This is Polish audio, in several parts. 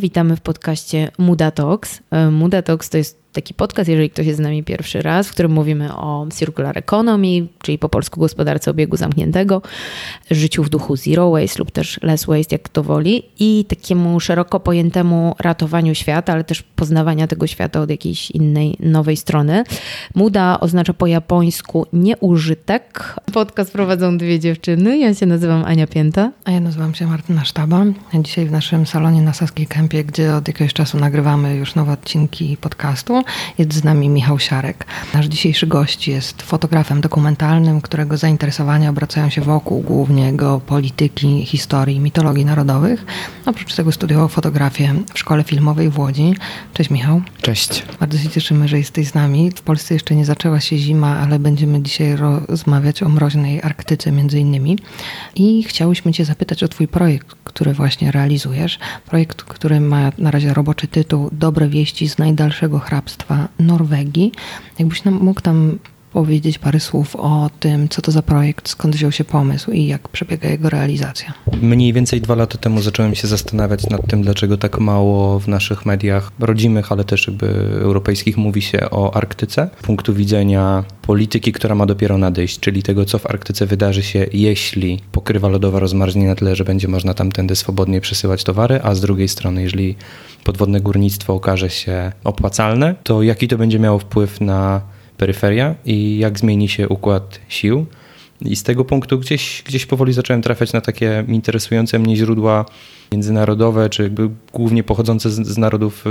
Witamy w podcaście Muda Talks. E, Muda Talks to jest taki podcast, jeżeli ktoś jest z nami pierwszy raz, w którym mówimy o circular economy, czyli po polsku gospodarce obiegu zamkniętego, życiu w duchu zero waste lub też less waste, jak kto woli, i takiemu szeroko pojętemu ratowaniu świata, ale też poznawania tego świata od jakiejś innej, nowej strony. Muda oznacza po japońsku nieużytek. Podcast prowadzą dwie dziewczyny. Ja się nazywam Ania Pięta. A ja nazywam się Martyna Sztaba. Dzisiaj w naszym salonie na Saskiej Kępie, gdzie od jakiegoś czasu nagrywamy już nowe odcinki podcastu, jest z nami Michał Siarek. Nasz dzisiejszy gość jest fotografem dokumentalnym, którego zainteresowania obracają się wokół głównie geopolityki, historii, mitologii narodowych. Oprócz tego studiował fotografię w Szkole Filmowej w Łodzi. Cześć Michał. Cześć. Bardzo się cieszymy, że jesteś z nami. W Polsce jeszcze nie zaczęła się zima, ale będziemy dzisiaj rozmawiać o mroźnej Arktyce między innymi. I chciałyśmy Cię zapytać o Twój projekt, który właśnie realizujesz. Projekt, który ma na razie roboczy tytuł Dobre wieści z najdalszego hrabstwa Norwegii. Jakbyś nam mógł tam powiedzieć parę słów o tym, co to za projekt, skąd wziął się pomysł i jak przebiega jego realizacja? Mniej więcej dwa lata temu zacząłem się zastanawiać nad tym, dlaczego tak mało w naszych mediach rodzimych, ale też jakby europejskich mówi się o Arktyce. Z punktu widzenia polityki, która ma dopiero nadejść, czyli tego, co w Arktyce wydarzy się, jeśli pokrywa lodowa rozmarznie na tyle, że będzie można tamtędy swobodnie przesyłać towary, a z drugiej strony, jeżeli podwodne górnictwo okaże się opłacalne, to jaki to będzie miało wpływ na peryferia i jak zmieni się układ sił. I z tego punktu gdzieś, gdzieś powoli zacząłem trafiać na takie interesujące mnie źródła międzynarodowe, czy jakby głównie pochodzące z, narodów,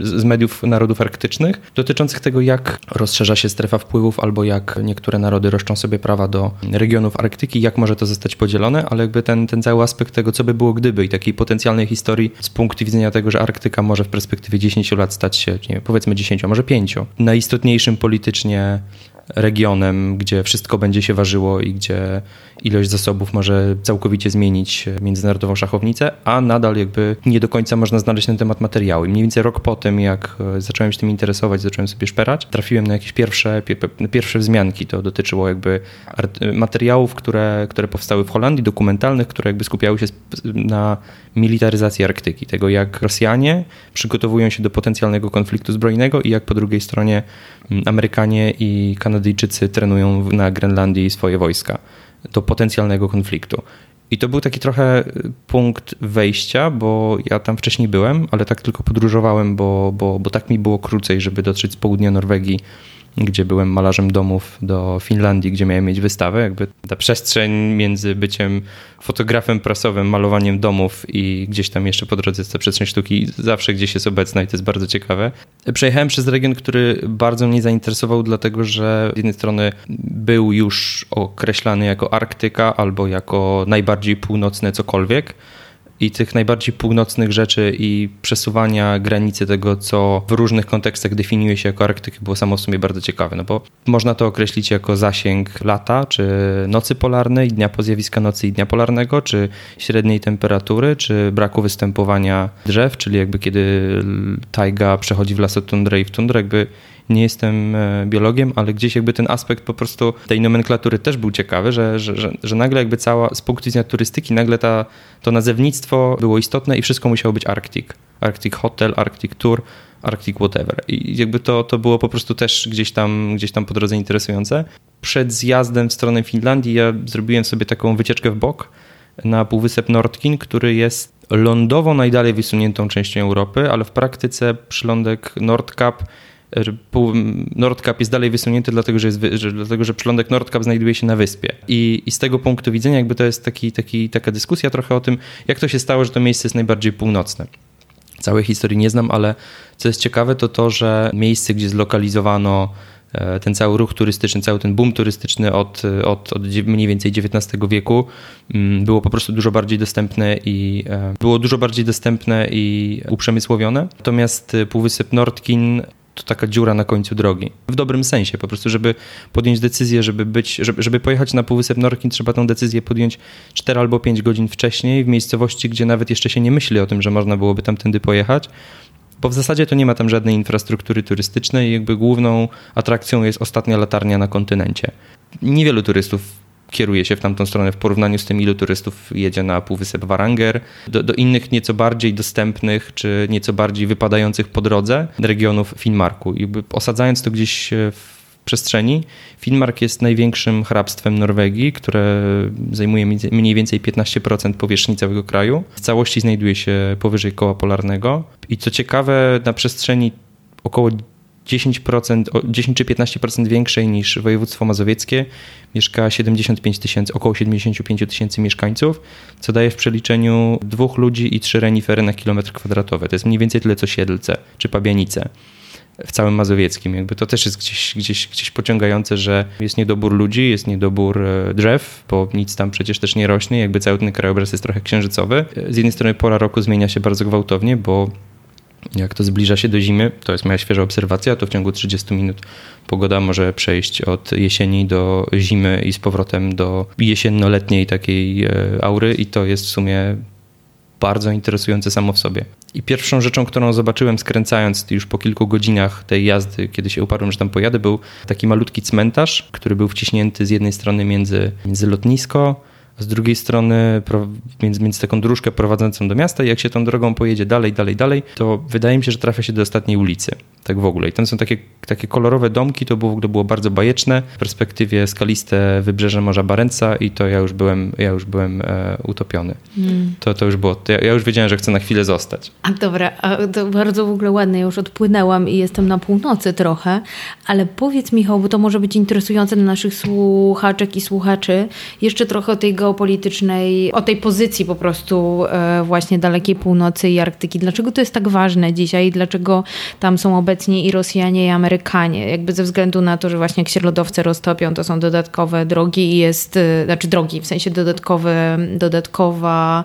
z mediów narodów arktycznych, dotyczących tego, jak rozszerza się strefa wpływów, albo jak niektóre narody roszczą sobie prawa do regionów Arktyki, jak może to zostać podzielone, ale jakby ten, ten cały aspekt tego, co by było gdyby i takiej potencjalnej historii z punktu widzenia tego, że Arktyka może w perspektywie 10 lat stać się, nie wiem, powiedzmy 10, a może 5, najistotniejszym politycznie regionem, gdzie wszystko będzie się ważyło i gdzie ilość zasobów może całkowicie zmienić międzynarodową szachownicę, a nadal jakby nie do końca można znaleźć na ten temat materiały. I mniej więcej rok po tym, jak e, zacząłem się tym interesować, zacząłem sobie szperać, trafiłem na jakieś pierwsze, pierwsze wzmianki. To dotyczyło jakby materiałów, które, które powstały w Holandii, dokumentalnych, które jakby skupiały się na militaryzacji Arktyki, tego jak Rosjanie przygotowują się do potencjalnego konfliktu zbrojnego i jak po drugiej stronie mm, Amerykanie i Kanadyjczycy trenują na Grenlandii swoje wojska do potencjalnego konfliktu. I to był taki trochę punkt wejścia, bo ja tam wcześniej byłem, ale tak tylko podróżowałem, bo, bo, bo tak mi było krócej, żeby dotrzeć z południa Norwegii gdzie byłem malarzem domów do Finlandii, gdzie miałem mieć wystawę. Jakby ta przestrzeń między byciem fotografem prasowym, malowaniem domów i gdzieś tam jeszcze po drodze ta przestrzeń sztuki zawsze gdzieś jest obecna i to jest bardzo ciekawe. Przejechałem przez region, który bardzo mnie zainteresował, dlatego że z jednej strony był już określany jako Arktyka albo jako najbardziej północne cokolwiek, i tych najbardziej północnych rzeczy i przesuwania granicy tego, co w różnych kontekstach definiuje się jako Arktykę, było samo w sobie bardzo ciekawe, no bo można to określić jako zasięg lata, czy nocy polarnej, dnia po zjawiska nocy i dnia polarnego, czy średniej temperatury, czy braku występowania drzew, czyli jakby kiedy tajga przechodzi w lasotundrę i w tundrę, jakby nie jestem e, biologiem, ale gdzieś jakby ten aspekt po prostu tej nomenklatury też był ciekawy, że, że, że, że nagle jakby cała, z punktu widzenia turystyki, nagle ta, to nazewnictwo było istotne i wszystko musiało być Arctic. Arctic Hotel, Arctic Tour, Arctic whatever. I jakby to, to było po prostu też gdzieś tam, gdzieś tam po drodze interesujące. Przed zjazdem w stronę Finlandii ja zrobiłem sobie taką wycieczkę w bok na Półwysep Nordkin, który jest lądowo najdalej wysuniętą częścią Europy, ale w praktyce przylądek Nordkap Nordkap jest dalej wysunięty, dlatego że, jest, że, dlatego, że przylądek Nordkap znajduje się na wyspie. I, I z tego punktu widzenia jakby to jest taki, taki, taka dyskusja trochę o tym, jak to się stało, że to miejsce jest najbardziej północne. Całej historii nie znam, ale co jest ciekawe, to to, że miejsce, gdzie zlokalizowano e, ten cały ruch turystyczny, cały ten boom turystyczny od, od, od mniej więcej XIX wieku mm, było po prostu dużo bardziej dostępne i e, było dużo bardziej dostępne i uprzemysłowione. Natomiast Półwysep Nordkin to taka dziura na końcu drogi. W dobrym sensie, po prostu, żeby podjąć decyzję, żeby być, żeby, żeby pojechać na Półwysep Norkin, trzeba tę decyzję podjąć 4 albo 5 godzin wcześniej, w miejscowości, gdzie nawet jeszcze się nie myśli o tym, że można byłoby tamtędy pojechać bo w zasadzie to nie ma tam żadnej infrastruktury turystycznej, jakby główną atrakcją jest ostatnia latarnia na kontynencie. Niewielu turystów kieruje się w tamtą stronę w porównaniu z tym, ilu turystów jedzie na Półwysep Waranger, do, do, innych nieco bardziej dostępnych, czy nieco bardziej wypadających po drodze regionów Finnmarku. I osadzając to gdzieś w przestrzeni, Finnmark jest największym hrabstwem Norwegii, które zajmuje mniej więcej 15% powierzchni całego kraju. W całości znajduje się powyżej koła polarnego. I co ciekawe, na przestrzeni około 10%, 10 czy 15% większej niż województwo mazowieckie mieszka 75 tysięcy, około 75 tysięcy mieszkańców, co daje w przeliczeniu dwóch ludzi i trzy renifery na kilometr kwadratowy. To jest mniej więcej tyle co Siedlce czy Pabianice w całym Mazowieckim. Jakby to też jest gdzieś, gdzieś, gdzieś pociągające, że jest niedobór ludzi, jest niedobór e, drzew, bo nic tam przecież też nie rośnie, jakby cały ten krajobraz jest trochę księżycowy. Z jednej strony pora roku zmienia się bardzo gwałtownie, bo jak to zbliża się do zimy, to jest moja świeża obserwacja, to w ciągu 30 minut pogoda może przejść od jesieni do zimy i z powrotem do jesienno-letniej takiej e, aury i to jest w sumie bardzo interesujące samo w sobie. I pierwszą rzeczą, którą zobaczyłem skręcając już po kilku godzinach tej jazdy, kiedy się uparłem, że tam pojadę, był taki malutki cmentarz, który był wciśnięty z jednej strony między, między lotnisko, z drugiej strony między, między taką dróżkę prowadzącą do miasta i jak się tą drogą pojedzie dalej, dalej, dalej, to wydaje mi się, że trafia się do ostatniej ulicy. Tak w ogóle. I tam są takie, takie kolorowe domki, to było, to było bardzo bajeczne. W perspektywie skaliste wybrzeże Morza Barenca i to ja już byłem, ja już byłem e, utopiony. Mm. To, to już było, to ja, ja, już wiedziałem, że chcę na chwilę zostać. A dobra, a to bardzo w ogóle ładne. Ja już odpłynęłam i jestem na północy trochę, ale powiedz Michał, bo to może być interesujące dla naszych słuchaczek i słuchaczy, jeszcze trochę o tej geopolitycznej, o tej pozycji po prostu e, właśnie dalekiej północy i Arktyki. Dlaczego to jest tak ważne dzisiaj? Dlaczego tam są obecni i Rosjanie, i Amerykanie? Jakby ze względu na to, że właśnie jak się lodowce roztopią, to są dodatkowe drogi i jest, e, znaczy drogi, w sensie dodatkowe, dodatkowa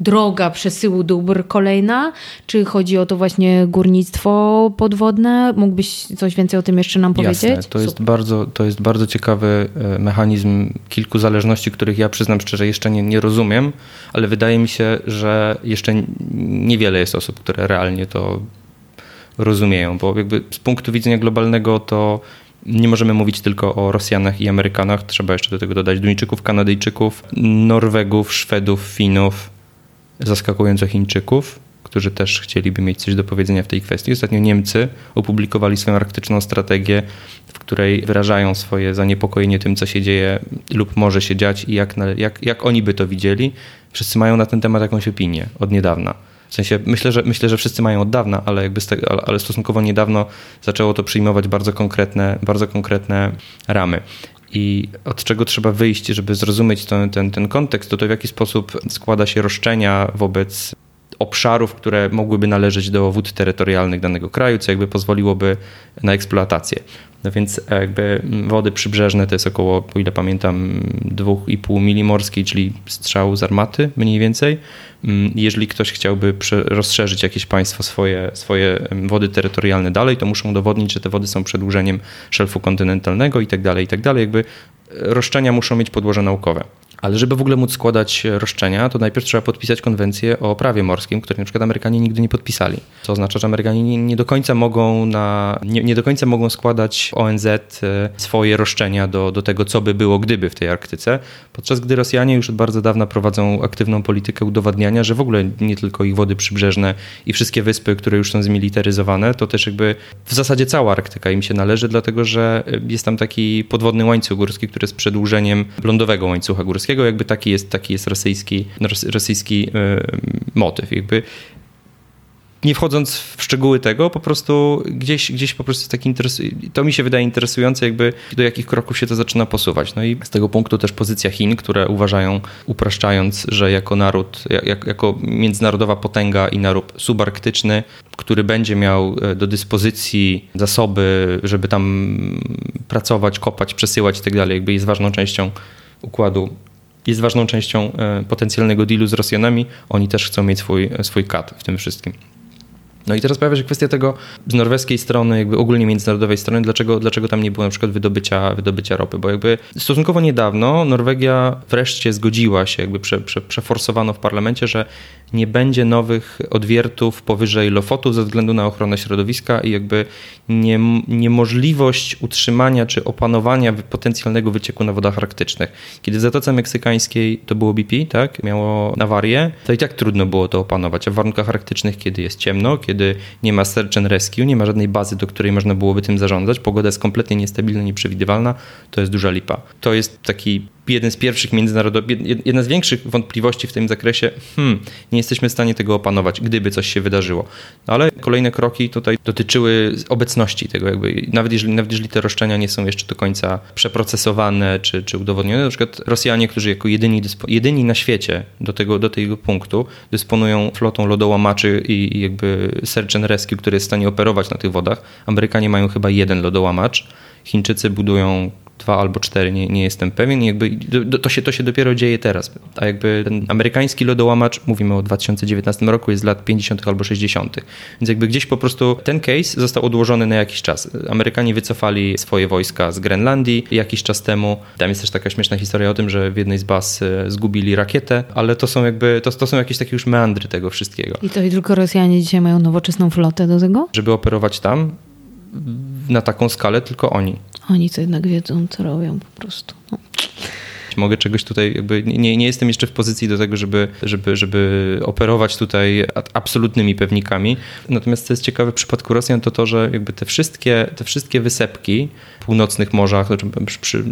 droga przesyłu dóbr kolejna? Czy chodzi o to właśnie górnictwo podwodne? Mógłbyś coś więcej o tym jeszcze nam powiedzieć? Jasne, to jest, bardzo, to jest bardzo ciekawy e, mechanizm kilku zależności, których ja przyznam szczerze jeszcze nie, nie rozumiem, ale wydaje mi się, że jeszcze niewiele jest osób, które realnie to rozumieją, bo jakby z punktu widzenia globalnego to nie możemy mówić tylko o Rosjanach i Amerykanach, trzeba jeszcze do tego dodać Duńczyków, Kanadyjczyków, Norwegów, Szwedów, Finów, zaskakująco Chińczyków, którzy też chcieliby mieć coś do powiedzenia w tej kwestii. Ostatnio Niemcy opublikowali swoją arktyczną strategię, w której wyrażają swoje zaniepokojenie tym, co się dzieje lub może się dziać i jak, jak, jak oni by to widzieli. Wszyscy mają na ten temat jakąś opinię od niedawna. W sensie myślę, że myślę, że wszyscy mają od dawna, ale jakby tego, ale stosunkowo niedawno zaczęło to przyjmować bardzo konkretne, bardzo konkretne ramy i od czego trzeba wyjść, żeby zrozumieć ten, ten, ten kontekst, to to w jaki sposób składa się roszczenia wobec obszarów, które mogłyby należeć do wód terytorialnych danego kraju, co jakby pozwoliłoby na eksploatację. No więc jakby wody przybrzeżne to jest około, o ile pamiętam, 2,5 mili morskiej, czyli strzał z armaty mniej więcej. Mm, jeżeli ktoś chciałby rozszerzyć jakieś państwo swoje, swoje wody terytorialne dalej, to muszą udowodnić, że te wody są przedłużeniem szelfu kontynentalnego i tak dalej, i tak dalej. Jakby roszczenia muszą mieć podłoże naukowe. Ale żeby w ogóle móc składać roszczenia, to najpierw trzeba podpisać konwencję o prawie morskim, której na przykład Amerykanie nigdy nie podpisali. Co oznacza, że Amerykanie nie, do końca mogą na, nie, nie, do końca mogą składać ONZ e, swoje roszczenia do, do tego, co by było gdyby w tej Arktyce, podczas gdy Rosjanie już od bardzo dawna prowadzą aktywną politykę udowadniania, że w ogóle nie tylko ich wody przybrzeżne i wszystkie wyspy, które już są zmilitaryzowane, to też jakby w zasadzie cała Arktyka im się należy, dlatego że jest tam taki podwodny łańcuch górski, który jest przedłużeniem lądowego łańcucha górskiego jakby taki jest, taki jest rosyjski, rosyjski e, motyw. Jakby nie wchodząc w szczegóły tego, po prostu gdzieś, gdzieś po prostu taki to mi się wydaje interesujące, jakby do jakich kroków się to zaczyna posuwać. No i z tego punktu też pozycja Chin, które uważają, upraszczając, że jako naród, jak, jako międzynarodowa potęga i naród subarktyczny, który będzie miał e, do dyspozycji zasoby, żeby tam pracować, kopać, przesyłać i tak dalej, jakby jest ważną częścią układu jest ważną częścią e, potencjalnego dealu z Rosjanami. Oni też chcą mieć swój, swój kat w tym wszystkim. No i teraz pojawia się kwestia tego z norweskiej strony, jakby ogólnie międzynarodowej strony, dlaczego, dlaczego tam nie było na przykład wydobycia, wydobycia ropy, bo jakby stosunkowo niedawno Norwegia wreszcie zgodziła się, jakby prze, prze, przeforsowano w parlamencie, że nie będzie nowych odwiertów powyżej Lofotu ze względu na ochronę środowiska i jakby nie, niemożliwość utrzymania czy opanowania potencjalnego wycieku na wodach arktycznych. Kiedy w Zatoce Meksykańskiej to było BP, tak, miało awarię, to i tak trudno było to opanować, a w warunkach arktycznych, kiedy jest ciemno, kiedy nie ma search and rescue, nie ma żadnej bazy, do której można byłoby tym zarządzać, pogoda jest kompletnie niestabilna, nieprzewidywalna, to jest duża lipa. To jest taki jeden z pierwszych międzynarodowych, jedna z większych wątpliwości w tym zakresie, hmm, nie jesteśmy w stanie tego opanować, gdyby coś się wydarzyło. No ale kolejne kroki tutaj dotyczyły obecności tego, jakby, nawet jeżeli, nawet jeżeli te roszczenia nie są jeszcze do końca przeprocesowane czy, czy udowodnione, na przykład Rosjanie, którzy jako jedyni, jedyni na świecie do tego, do tego punktu dysponują flotą lodołamaczy i, i jakby search and rescue, który jest w stanie operować na tych wodach. Amerykanie mają chyba jeden lodołamacz, Chińczycy budują dwa albo cztery, nie, nie jestem pewien. I jakby to się, to się dopiero dzieje teraz. A jakby ten amerykański lodołamacz, mówimy o 2019 roku, jest z lat 50. albo 60. Więc jakby gdzieś po prostu ten case został odłożony na jakiś czas. Amerykanie wycofali swoje wojska z Grenlandii jakiś czas temu. Tam jest też taka śmieszna historia o tym, że w jednej z baz e, zgubili rakietę, ale to są jakby, to, to są jakieś takie już meandry tego wszystkiego. I to i tylko Rosjanie dzisiaj mają nowoczesną flotę do tego? Żeby operować tam, na taką skalę tylko oni. Oni to jednak wiedzą, co robią po prostu. No. Mogę czegoś tutaj, jakby nie, nie jestem jeszcze w pozycji do tego, żeby, żeby, żeby operować tutaj absolutnymi pewnikami. Natomiast co jest ciekawe w przypadku Rosjan, to to, że jakby te wszystkie, te wszystkie wysepki północnych morzach, znaczy przy,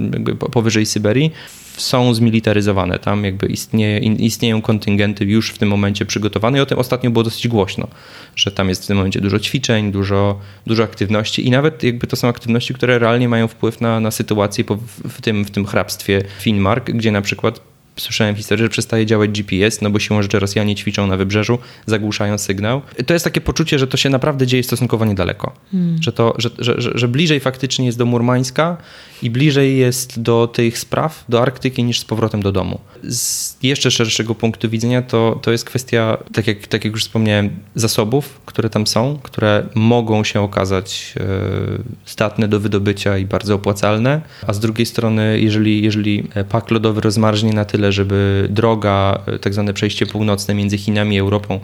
powyżej Syberii, są zmilitaryzowane. Tam jakby istnieje, istnieją kontyngenty już w tym momencie przygotowane i o tym ostatnio było dosyć głośno, że tam jest w tym momencie dużo ćwiczeń, dużo, dużo aktywności i nawet jakby to są aktywności, które realnie mają wpływ na, na sytuację w tym, w tym hrabstwie Finnmark, gdzie na przykład słyszałem historię, że przestaje działać GPS, no bo siłą rzeczy Rosjanie ćwiczą na wybrzeżu, zagłuszają sygnał. To jest takie poczucie, że to się naprawdę dzieje stosunkowo niedaleko. Hmm. Że, to, że, że, że, że, bliżej faktycznie jest do Murmańska i bliżej jest do tych spraw, do Arktyki niż z powrotem do domu. Z jeszcze szerszego punktu widzenia to, to jest kwestia, tak jak, tak jak już wspomniałem, zasobów, które tam są, które mogą się okazać e, statne do wydobycia i bardzo opłacalne, a z drugiej strony, jeżeli, jeżeli pak lodowy rozmarznie na tyle, tyle, żeby droga, e, tak zwane przejście północne między Chinami i Europą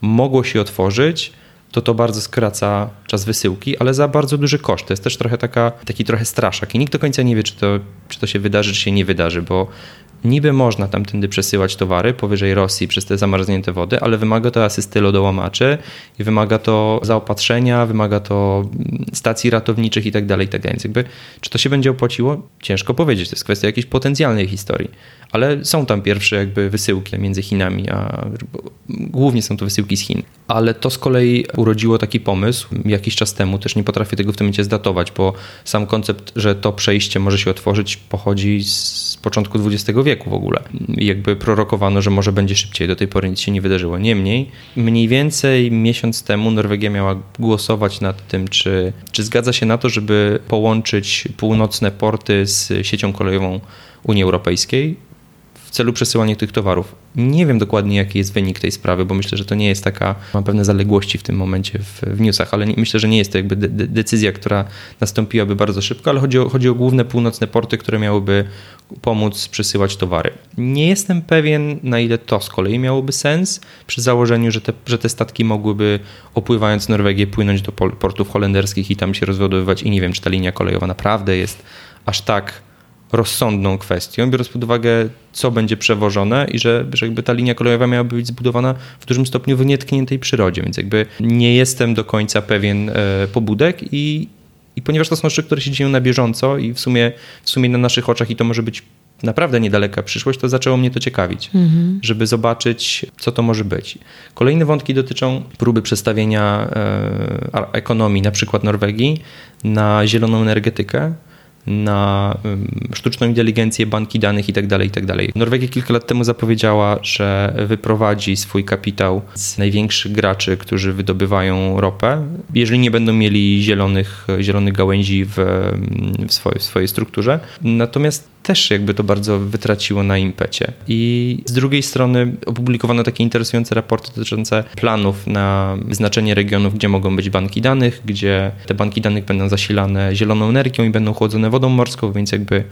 mogło się otworzyć, to to bardzo skraca czas wysyłki, ale za bardzo duży koszt. To jest też trochę taka, taki trochę straszak i nikt do końca nie wie, czy to, czy to się wydarzy, czy się nie wydarzy, bo Niby można tamtędy przesyłać towary powyżej Rosji przez te zamarznięte wody, ale wymaga to asysty lodołamaczy i wymaga to zaopatrzenia, wymaga to mm, stacji ratowniczych i tak dalej, i tak dalej. Więc jakby, czy to się będzie opłaciło? Ciężko powiedzieć. To jest kwestia jakiejś potencjalnej historii. Ale są tam pierwsze jakby wysyłki między Chinami, a głównie są to wysyłki z Chin. Ale to z kolei urodziło taki pomysł jakiś czas temu, też nie potrafię tego w tym momencie zdatować, bo sam koncept, że to przejście może się otworzyć, pochodzi z początku XX wieku w ogóle. Jakby prorokowano, że może będzie szybciej, do tej pory nic się nie wydarzyło. Niemniej, mniej więcej miesiąc temu Norwegia miała głosować nad tym, czy, czy zgadza się na to, żeby połączyć północne porty z siecią kolejową Unii Europejskiej w celu przesyłania tych towarów. Nie wiem dokładnie, jaki jest wynik tej sprawy, bo myślę, że to nie jest taka, mam pewne zaległości w tym momencie w, w newsach, ale nie, myślę, że nie jest to jakby de, de, decyzja, która nastąpiłaby bardzo szybko, ale chodzi o, chodzi o główne północne porty, które miałyby pomóc przesyłać towary. Nie jestem pewien, na ile to z kolei miałoby sens, przy założeniu, że te, że te statki mogłyby opływając Norwegię płynąć do portów holenderskich i tam się rozładowywać i nie wiem, czy ta linia kolejowa naprawdę jest aż tak rozsądną kwestią, biorąc pod uwagę, co będzie przewożone i że, że jakby ta linia kolejowa miałaby być zbudowana w dużym stopniu w nietkniętej przyrodzie, więc jakby nie jestem do końca pewien e, pobudek i, i ponieważ to są rzeczy, które się dzieją na bieżąco i w sumie, w sumie na naszych oczach i to może być naprawdę niedaleka przyszłość, to zaczęło mnie to ciekawić, mhm. żeby zobaczyć, co to może być. Kolejne wątki dotyczą próby przestawienia e, ekonomii, na przykład Norwegii, na zieloną energetykę na sztuczną inteligencję, banki danych itd., tak itd. Tak Norwegia kilka lat temu zapowiedziała, że wyprowadzi swój kapitał z największych graczy, którzy wydobywają ropę, jeżeli nie będą mieli zielonych, zielonych gałęzi w, w, swojej, w swojej strukturze. Natomiast też jakby to bardzo wytraciło na impecie. I z drugiej strony opublikowano takie interesujące raporty dotyczące planów na wyznaczenie regionów, gdzie mogą być banki danych, gdzie te banki danych będą zasilane zieloną energią i będą chłodzone wodą morską, więc jakby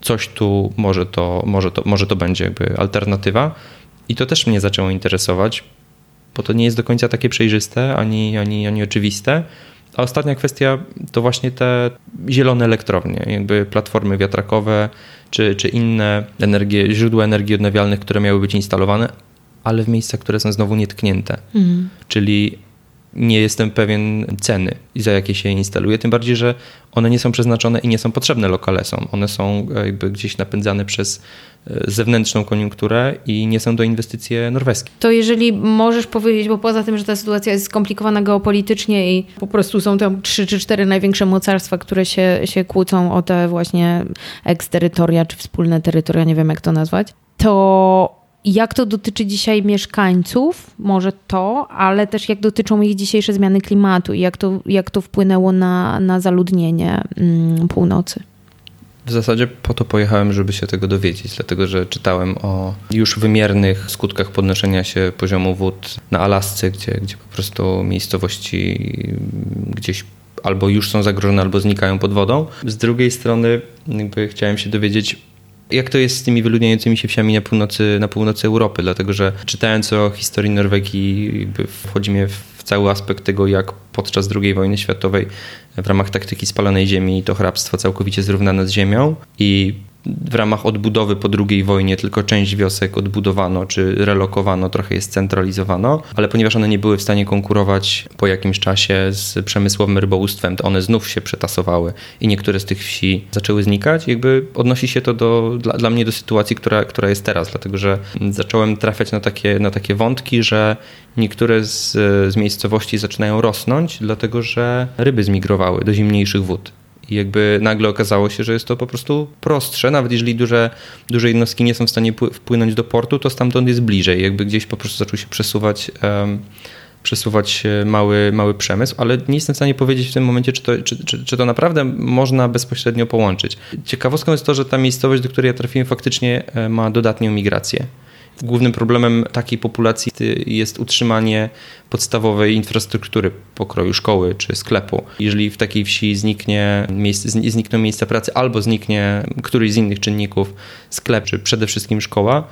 coś tu może to, może to, może to będzie jakby alternatywa. I to też mnie zaczęło interesować, bo to nie jest do końca takie przejrzyste ani, ani, ani oczywiste. A ostatnia kwestia to właśnie te zielone elektrownie, jakby platformy wiatrakowe czy, czy inne energie, źródła energii odnawialnych, które miały być instalowane, ale w miejscach, które są znowu nietknięte. Mhm. Czyli nie jestem pewien ceny, za jakie się instaluje, tym bardziej, że one nie są przeznaczone i nie są potrzebne lokalesom. One są e, jakby gdzieś napędzane przez e, zewnętrzną koniunkturę i nie są to inwestycje norweskie. To jeżeli możesz powiedzieć, bo poza tym, że ta sytuacja jest skomplikowana geopolitycznie i po prostu są tam trzy czy cztery największe mocarstwa, które się, się kłócą o te właśnie eksterytoria czy wspólne terytoria, nie wiem jak to nazwać, to jak to dotyczy dzisiaj mieszkańców, może to, ale też jak dotyczą ich dzisiejsze zmiany klimatu i jak to, jak to wpłynęło na, na zaludnienie mm, północy? W zasadzie po to pojechałem, żeby się tego dowiedzieć, dlatego że czytałem o już wymiernych skutkach podnoszenia się poziomu wód na Alasce, gdzie, gdzie po prostu miejscowości gdzieś albo już są zagrożone, albo znikają pod wodą. Z drugiej strony chciałem się dowiedzieć, jak to jest z tymi wyludniającymi się wsiami na północy, na północy Europy? Dlatego, że czytając o historii Norwegii, wchodzimy w cały aspekt tego, jak podczas II wojny światowej w ramach taktyki spalonej ziemi to hrabstwo całkowicie zrównane z ziemią i w ramach odbudowy po II wojnie tylko część wiosek odbudowano czy relokowano, trochę je scentralizowano, ale ponieważ one nie były w stanie konkurować po jakimś czasie z przemysłowym rybołówstwem, to one znów się przetasowały i niektóre z tych wsi zaczęły znikać. Jakby odnosi się to do, dla, dla mnie do sytuacji, która, która jest teraz, dlatego że zacząłem trafiać na takie, na takie wątki, że niektóre z, z miejscowości zaczynają rosnąć, dlatego że ryby zmigrowały do zimniejszych wód. I jakby nagle okazało się, że jest to po prostu prostsze, nawet jeżeli duże, duże jednostki nie są w stanie wpłynąć do portu, to stamtąd jest bliżej. Jakby gdzieś po prostu zaczął się przesuwać, um, przesuwać mały, mały przemysł, ale nie jestem w stanie powiedzieć w tym momencie, czy to, czy, czy, czy to naprawdę można bezpośrednio połączyć. Ciekawostką jest to, że ta miejscowość, do której ja trafiłem, faktycznie e, ma dodatnią migrację. Głównym problemem takiej populacji jest utrzymanie podstawowej infrastruktury pokroju szkoły czy sklepu. Jeżeli w takiej wsi zniknie miejsce, znikną miejsca pracy albo zniknie któryś z innych czynników, sklep czy przede wszystkim szkoła,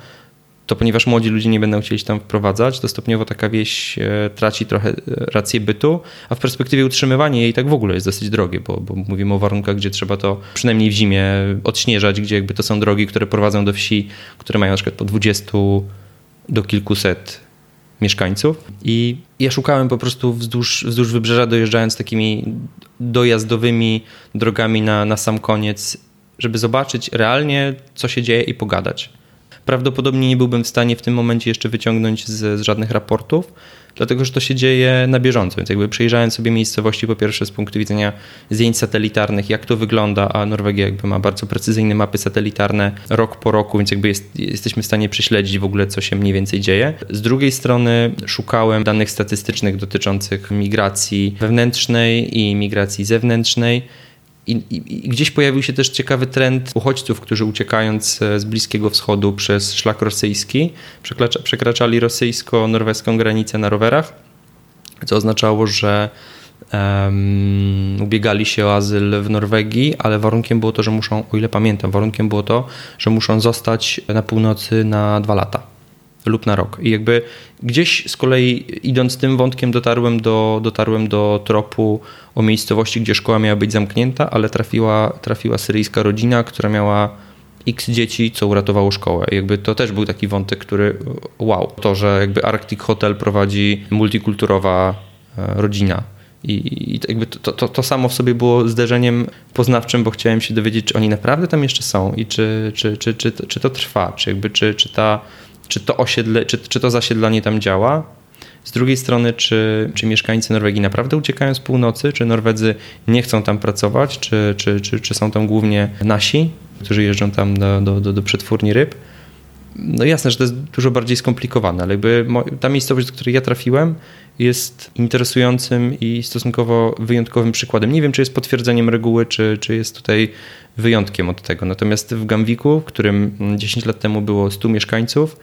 to ponieważ młodzi ludzie nie będą chcieli się tam wprowadzać, to stopniowo taka wieś e, traci trochę e, rację bytu, a w perspektywie utrzymywanie jej tak w ogóle jest dosyć drogie, bo, bo mówimy o warunkach, gdzie trzeba to przynajmniej w zimie odśnieżać, gdzie jakby to są drogi, które prowadzą do wsi, które mają na przykład po 20 do kilkuset mieszkańców. I ja szukałem po prostu wzdłuż, wzdłuż wybrzeża, dojeżdżając takimi dojazdowymi drogami na, na sam koniec, żeby zobaczyć realnie, co się dzieje i pogadać. Prawdopodobnie nie byłbym w stanie w tym momencie jeszcze wyciągnąć z, z żadnych raportów, dlatego że to się dzieje na bieżąco. Więc jakby przejrzałem sobie miejscowości po pierwsze z punktu widzenia zdjęć satelitarnych, jak to wygląda, a Norwegia jakby ma bardzo precyzyjne mapy satelitarne rok po roku, więc jakby jest, jesteśmy w stanie prześledzić w ogóle, co się mniej więcej dzieje. Z drugiej strony szukałem danych statystycznych dotyczących migracji wewnętrznej i migracji zewnętrznej i, i, I, gdzieś pojawił się też ciekawy trend uchodźców, którzy uciekając e, z Bliskiego Wschodu przez szlak rosyjski przekracza, przekraczali rosyjsko-norweską granicę na rowerach, co oznaczało, że um, ubiegali się o azyl w Norwegii, ale warunkiem było to, że muszą, o ile pamiętam, warunkiem było to, że muszą zostać na północy na dwa lata lub na rok. I jakby gdzieś z kolei idąc tym wątkiem dotarłem do, dotarłem do tropu o miejscowości, gdzie szkoła miała być zamknięta, ale trafiła, trafiła syryjska rodzina, która miała x dzieci, co uratowało szkołę. Jakby to też był taki wątek, który wow. To, że jakby Arctic Hotel prowadzi multikulturowa e, rodzina. I, i jakby to, to, to, samo w sobie było zderzeniem poznawczym, bo chciałem się dowiedzieć, czy oni naprawdę tam jeszcze są i czy, czy, czy, czy, czy to trwa, czy, jakby, czy, czy ta czy to osiedle, czy, czy to zasiedlanie tam działa. Z drugiej strony, czy, czy mieszkańcy Norwegii naprawdę uciekają z północy, czy Norwedzy nie chcą tam pracować, czy, czy, czy, czy są tam głównie nasi, którzy jeżdżą tam do, do, do, do przetwórni ryb. no jasne, że to jest dużo bardziej skomplikowane, ale jakby ta miejscowość, do której ja trafiłem, jest interesującym i stosunkowo wyjątkowym przykładem. Nie wiem, czy jest potwierdzeniem reguły, czy, czy jest tutaj wyjątkiem od tego. Natomiast w Gamwiku, w którym 10 lat temu było 100 mieszkańców,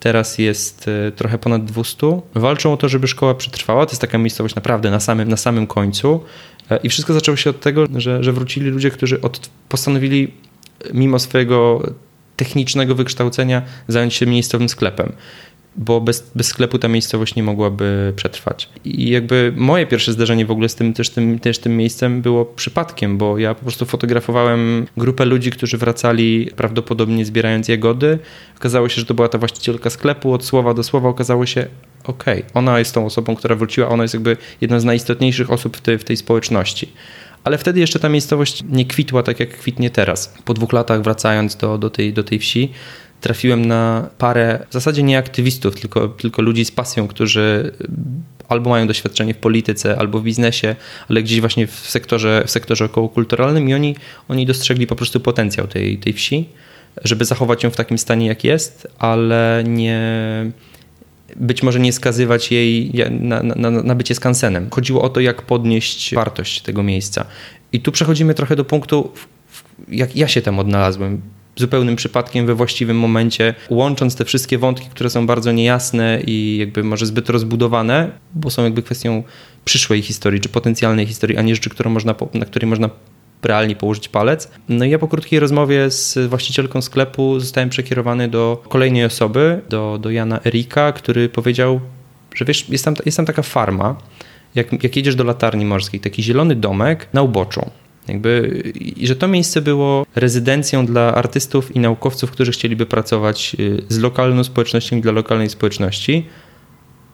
teraz jest e, trochę ponad 200. Walczą o to, żeby szkoła przetrwała. To jest taka miejscowość naprawdę na samym, na samym końcu. E, I wszystko zaczęło się od tego, że, że wrócili ludzie, którzy od, postanowili mimo swojego technicznego wykształcenia zająć się miejscowym sklepem bo bez, bez sklepu ta miejscowość nie mogłaby przetrwać. I jakby moje pierwsze zdarzenie w ogóle z tym też, tym też tym miejscem było przypadkiem, bo ja po prostu fotografowałem grupę ludzi, którzy wracali prawdopodobnie zbierając jagody. Okazało się, że to była ta właścicielka sklepu, od słowa do słowa okazało się, okej, okay, ona jest tą osobą, która wróciła, ona jest jakby jedną z najistotniejszych osób w tej, w tej społeczności. Ale wtedy jeszcze ta miejscowość nie kwitła tak, jak kwitnie teraz. Po dwóch latach wracając do, do, tej, do tej wsi, trafiłem na parę w zasadzie nie aktywistów, tylko, tylko ludzi z pasją, którzy albo mają doświadczenie w polityce, albo w biznesie, ale gdzieś właśnie w sektorze, w sektorze okołokulturalnym i oni, oni dostrzegli po prostu potencjał tej, tej wsi, żeby zachować ją w takim stanie, jak jest, ale nie być może nie skazywać jej na, na, na bycie skansenem. Chodziło o to, jak podnieść wartość tego miejsca. I tu przechodzimy trochę do punktu, jak ja się tam odnalazłem zupełnym przypadkiem we właściwym momencie, łącząc te wszystkie wątki, które są bardzo niejasne i jakby może zbyt rozbudowane, bo są jakby kwestią przyszłej historii, czy potencjalnej historii, a nie rzeczy, którą można, na której można realnie położyć palec. No i ja po krótkiej rozmowie z właścicielką sklepu zostałem przekierowany do kolejnej osoby, do, do Jana Erika, który powiedział, że wiesz, jest tam, jest tam taka farma, jak, jak jedziesz do latarni morskiej, taki zielony domek na uboczu. Jakby, I że to miejsce było rezydencją dla artystów i naukowców, którzy chcieliby pracować y, z lokalną społecznością i dla lokalnej społeczności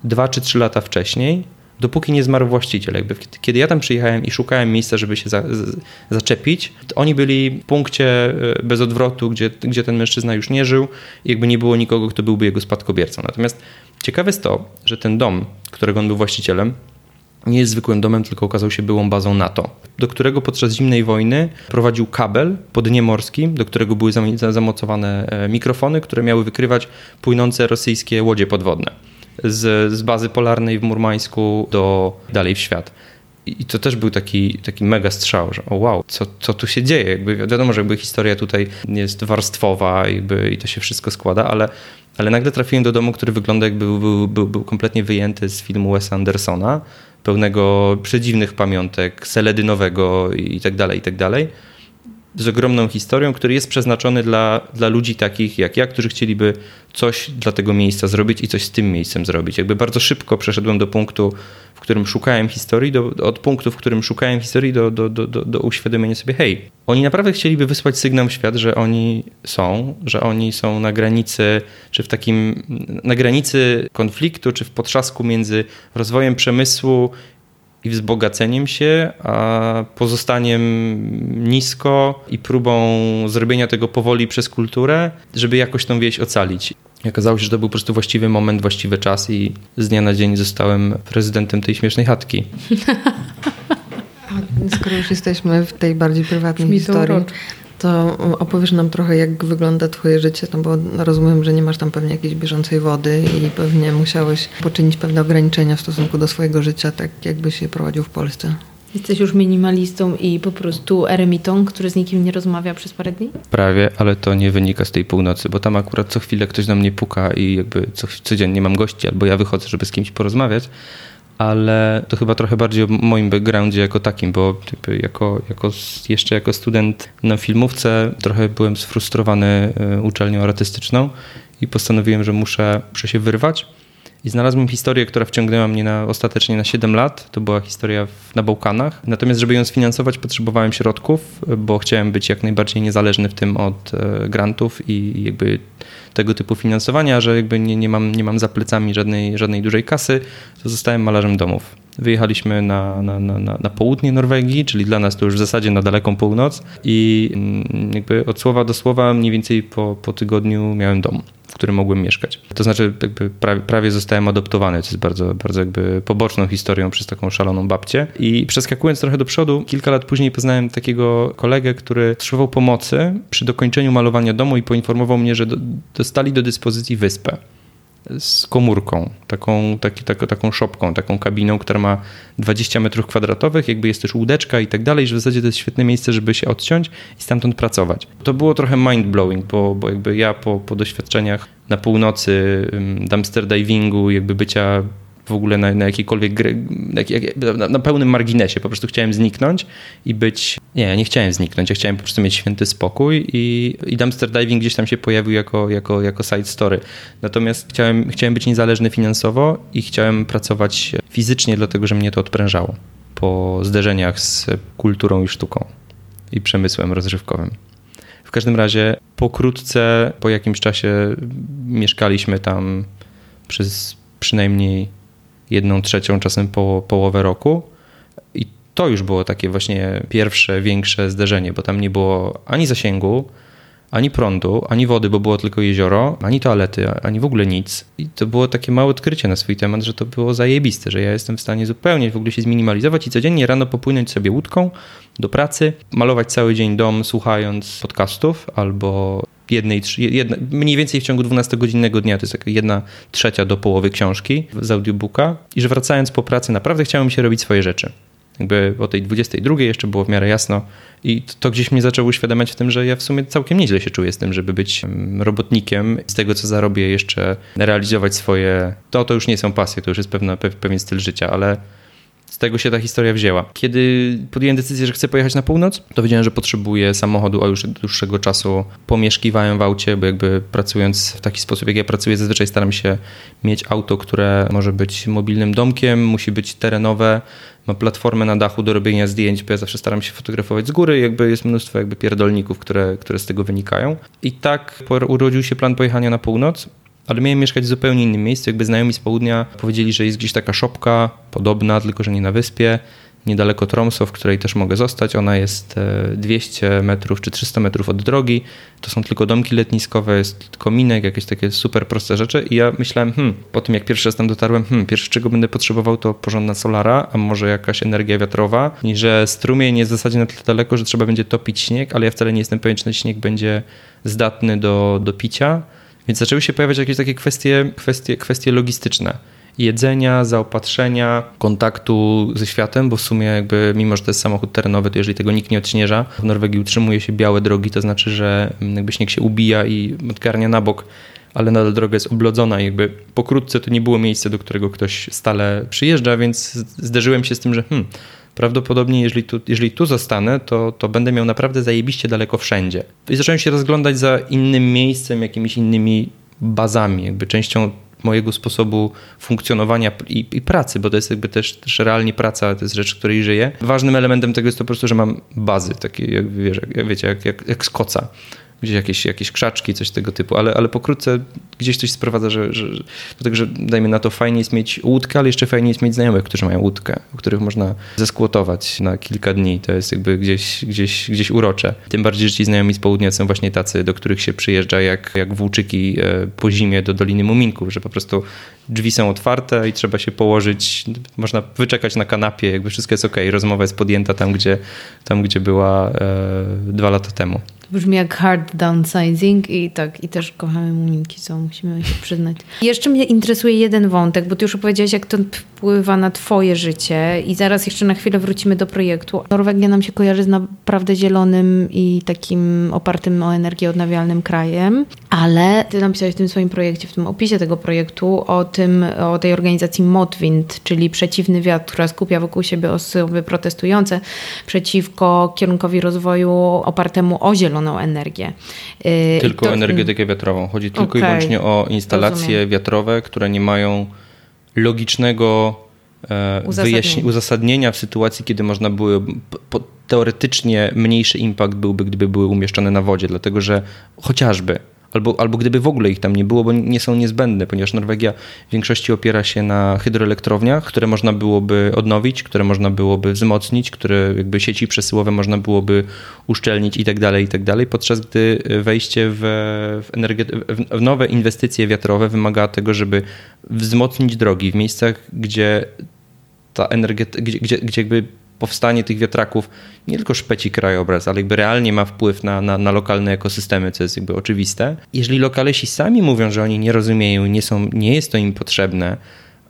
dwa czy trzy lata wcześniej, dopóki nie zmarł właściciel. Jakby, kiedy ja tam przyjechałem i szukałem miejsca, żeby się za, z, zaczepić, oni byli w punkcie y, bez odwrotu, gdzie, gdzie ten mężczyzna już nie żył i jakby nie było nikogo, kto byłby jego spadkobiercą. Natomiast ciekawe jest to, że ten dom, którego on był właścicielem, nie jest zwykłym domem, tylko okazał się byłą bazą NATO, do którego podczas zimnej wojny prowadził kabel po dnie morskim, do którego były zamocowane e, mikrofony, które miały wykrywać płynące rosyjskie łodzie podwodne z, z bazy polarnej w Murmańsku do dalej w świat. I to też był taki, taki mega strzał, że o wow, co, co tu się dzieje? Jakby wiadomo, że jakby historia tutaj jest warstwowa jakby, i to się wszystko składa, ale, ale nagle trafiłem do domu, który wygląda jakby był, był, był kompletnie wyjęty z filmu Wesa Andersona, pełnego przedziwnych pamiątek, seledynowego i tak dalej, i tak dalej. Z ogromną historią, który jest przeznaczony dla, dla ludzi takich jak ja, którzy chcieliby coś dla tego miejsca zrobić i coś z tym miejscem zrobić. Jakby bardzo szybko przeszedłem do punktu, w którym szukałem historii, do, od punktu, w którym szukałem historii, do, do, do, do uświadomienia sobie, hej, oni naprawdę chcieliby wysłać sygnał w świat, że oni są, że oni są na granicy, czy w takim, na granicy konfliktu, czy w potrzasku między rozwojem przemysłu i wzbogaceniem się, a pozostaniem nisko i próbą zrobienia tego powoli przez kulturę, żeby jakoś tą wieś ocalić. I okazało się, że to był po prostu właściwy moment, właściwy czas i z dnia na dzień zostałem prezydentem tej śmiesznej chatki. Skoro już jesteśmy w tej bardziej prywatnej historii, to opowiesz nam trochę, jak wygląda Twoje życie, no bo rozumiem, że nie masz tam pewnie jakiejś bieżącej wody i pewnie musiałeś poczynić pewne ograniczenia w stosunku do swojego życia, tak jakbyś je prowadził w Polsce. Jesteś już minimalistą i po prostu eremitą, który z nikim nie rozmawia przez parę dni? Prawie, ale to nie wynika z tej północy, bo tam akurat co chwilę ktoś na mnie puka i jakby co, codziennie mam gości, albo ja wychodzę, żeby z kimś porozmawiać, ale to chyba trochę bardziej o moim backgroundzie jako takim, bo jako, jako, jeszcze jako student na filmówce trochę byłem sfrustrowany e, uczelnią artystyczną i postanowiłem, że muszę, muszę się wyrwać. I znalazłem historię, która wciągnęła mnie na, ostatecznie na 7 lat. To była historia w, na Bałkanach. Natomiast, żeby ją sfinansować, potrzebowałem środków, bo chciałem być jak najbardziej niezależny w tym od e, grantów i jakby tego typu finansowania, że jakby nie, nie, mam, nie mam za plecami żadnej, żadnej dużej kasy, to zostałem malarzem domów. Wyjechaliśmy na, na, na, na południe Norwegii, czyli dla nas to już w zasadzie na daleką północ i mm, jakby od słowa do słowa mniej więcej po, po tygodniu miałem dom. Którym mogłem mieszkać. To znaczy prawie, prawie zostałem adoptowany, co jest bardzo, bardzo jakby poboczną historią przez taką szaloną babcię. I przeskakując trochę do przodu, kilka lat później poznałem takiego kolegę, który potrzebował pomocy przy dokończeniu malowania domu i poinformował mnie, że do, dostali do dyspozycji wyspę z komórką, taką, taki, tak, taką szopką, taką kabiną, która ma 20 metrów kwadratowych, jakby jest też łódeczka i tak dalej, że w zasadzie to jest świetne miejsce, żeby się odciąć i stamtąd pracować. To było trochę mind-blowing, bo, bo jakby ja po, po doświadczeniach na północy dumpster divingu, jakby bycia w ogóle na, na jakiejkolwiek gry, na, na, pełnym marginesie. Po prostu chciałem zniknąć i być. Nie, ja nie chciałem zniknąć, ja chciałem po prostu mieć święty spokój i, i dumpster diving gdzieś tam się pojawił jako, jako, jako side story. Natomiast chciałem, chciałem być niezależny finansowo i chciałem pracować fizycznie, dlatego że mnie to odprężało po zderzeniach z kulturą i sztuką i przemysłem rozrywkowym. W każdym razie pokrótce, po jakimś czasie mieszkaliśmy tam przez przynajmniej jedną trzecią, czasem po, połowę roku. I to już było takie właśnie pierwsze, większe zderzenie, bo tam nie było ani zasięgu, ani prądu, ani wody, bo było tylko jezioro, ani toalety, ani w ogóle nic. I to było takie małe odkrycie na swój temat, że to było zajebiste, że ja jestem w stanie zupełnie w ogóle się zminimalizować i codziennie rano popłynąć sobie łódką do pracy, malować cały dzień dom słuchając podcastów albo jednej, jedna, mniej więcej w ciągu 12-godzinnego dnia, to jest taka jedna trzecia do połowy książki z audiobooka. I że wracając po pracy naprawdę chciałem się robić swoje rzeczy. Jakby o tej 22 jeszcze było w miarę jasno. I to gdzieś mnie zaczęło uświadamiać w tym, że ja w sumie całkiem nieźle się czuję z tym, żeby być robotnikiem, z tego co zarobię jeszcze realizować swoje, to to już nie są pasje, to już jest pewna, pewien styl życia, ale z tego się ta historia wzięła. Kiedy podjąłem decyzję, że chcę pojechać na północ, to wiedziałem, że potrzebuję samochodu, a już od dłuższego czasu pomieszkiwałem w aucie, bo jakby pracując w taki sposób, jak ja pracuję, zazwyczaj staram się mieć auto, które może być mobilnym domkiem, musi być terenowe, ma platformę na dachu do robienia zdjęć, bo ja zawsze staram się fotografować z góry, jakby jest mnóstwo jakby pierdolników, które, które z tego wynikają. I tak urodził się plan pojechania na północ ale miałem mieszkać w zupełnie innym miejscu. Jakby znajomi z południa powiedzieli, że jest gdzieś taka szopka podobna, tylko że nie na wyspie, niedaleko Tromso, w której też mogę zostać. Ona jest 200 e, metrów czy 300 metrów od drogi. To są tylko domki letniskowe, jest kominek, jakieś takie super proste rzeczy. I ja myślałem, hmm, po tym jak pierwszy raz tam dotarłem, hmm, pierwsze czego będę potrzebował to porządna solara, a może jakaś energia wiatrowa. I że strumień jest w zasadzie na tyle daleko, że trzeba będzie topić śnieg, ale ja wcale nie jestem pewien, czy ten śnieg będzie zdatny do, do picia. Więc zaczęły się pojawiać jakieś takie kwestie, kwestie, kwestie logistyczne. Jedzenia, zaopatrzenia, kontaktu ze światem, bo w sumie jakby mimo, że to jest samochód terenowy, to jeżeli tego nikt nie odśnieża, w Norwegii utrzymuje się białe drogi, to znaczy, że jakby śnieg się ubija i odgarnia na bok, ale nadal droga jest oblodzona i jakby pokrótce to nie było miejsce, do którego ktoś stale przyjeżdża, więc zderzyłem się z tym, że hmm, prawdopodobnie jeżeli tu, jeżeli tu zostanę, to, to będę miał naprawdę zajebiście daleko wszędzie. I zacząłem się rozglądać za innym miejscem, jakimiś innymi bazami, jakby częścią mojego sposobu funkcjonowania i, i, pracy, bo to jest jakby też, też realnie praca, to jest rzecz, której żyję. Ważnym elementem tego jest to po prostu, że mam bazy, takie jak, wiesz, jak, wiecie, jak, jak, jak z koca gdzieś jakieś, jakieś krzaczki, coś tego typu, ale, ale pokrótce gdzieś coś sprowadza, że, że że dajmy na to fajnie jest mieć łódkę, ale jeszcze fajnie jest mieć znajomych, którzy mają łódkę, o których można zeskłotować na kilka dni. To jest jakby gdzieś, gdzieś, gdzieś urocze. Tym bardziej, że ci znajomi z południa są właśnie tacy, do których się przyjeżdża jak, jak włóczyki e, po zimie do Doliny Muminków, że po prostu drzwi są otwarte i trzeba się położyć, można wyczekać na kanapie, jakby wszystko jest ok, rozmowa jest podjęta tam, gdzie, tam, gdzie była e, dwa lata temu. Brzmi jak hard downsizing i tak, i też kochamy muminki, co musimy się przyznać. Jeszcze mnie interesuje jeden wątek, bo ty już opowiedziałeś, jak to wpływa na twoje życie i zaraz jeszcze na chwilę wrócimy do projektu. Norwegia nam się kojarzy z naprawdę zielonym i takim opartym o energię odnawialnym krajem, ale ty napisałeś w tym swoim projekcie, w tym opisie tego projektu o tym, o tej organizacji Motwind, czyli przeciwny wiatr, która skupia wokół siebie osoby protestujące przeciwko kierunkowi rozwoju opartemu o zieloną zieloną energię. Y, tylko to, energetykę wiatrową. Chodzi tylko okay, i wyłącznie o instalacje rozumiem. wiatrowe, które nie mają logicznego e, uzasadnienia. uzasadnienia w sytuacji, kiedy można było teoretycznie mniejszy impact byłby, gdyby były umieszczone na wodzie, dlatego że chociażby albo, albo gdyby w ogóle ich tam nie było, bo nie są niezbędne, ponieważ Norwegia w większości opiera się na hydroelektrowniach, które można byłoby odnowić, które można byłoby wzmocnić, które jakby sieci przesyłowe można byłoby uszczelnić i tak dalej, i tak dalej, podczas gdy wejście w, w, w nowe inwestycje wiatrowe wymaga tego, żeby wzmocnić drogi w miejscach, gdzie ta energetyka, gdzie, gdzie, gdzie jakby powstanie tych wiatraków nie tylko szpeci krajobraz, ale jakby realnie ma wpływ na, na, na, lokalne ekosystemy, co jest jakby oczywiste. Jeżeli lokalesi sami mówią, że oni nie rozumieją, nie, są, nie jest to im potrzebne,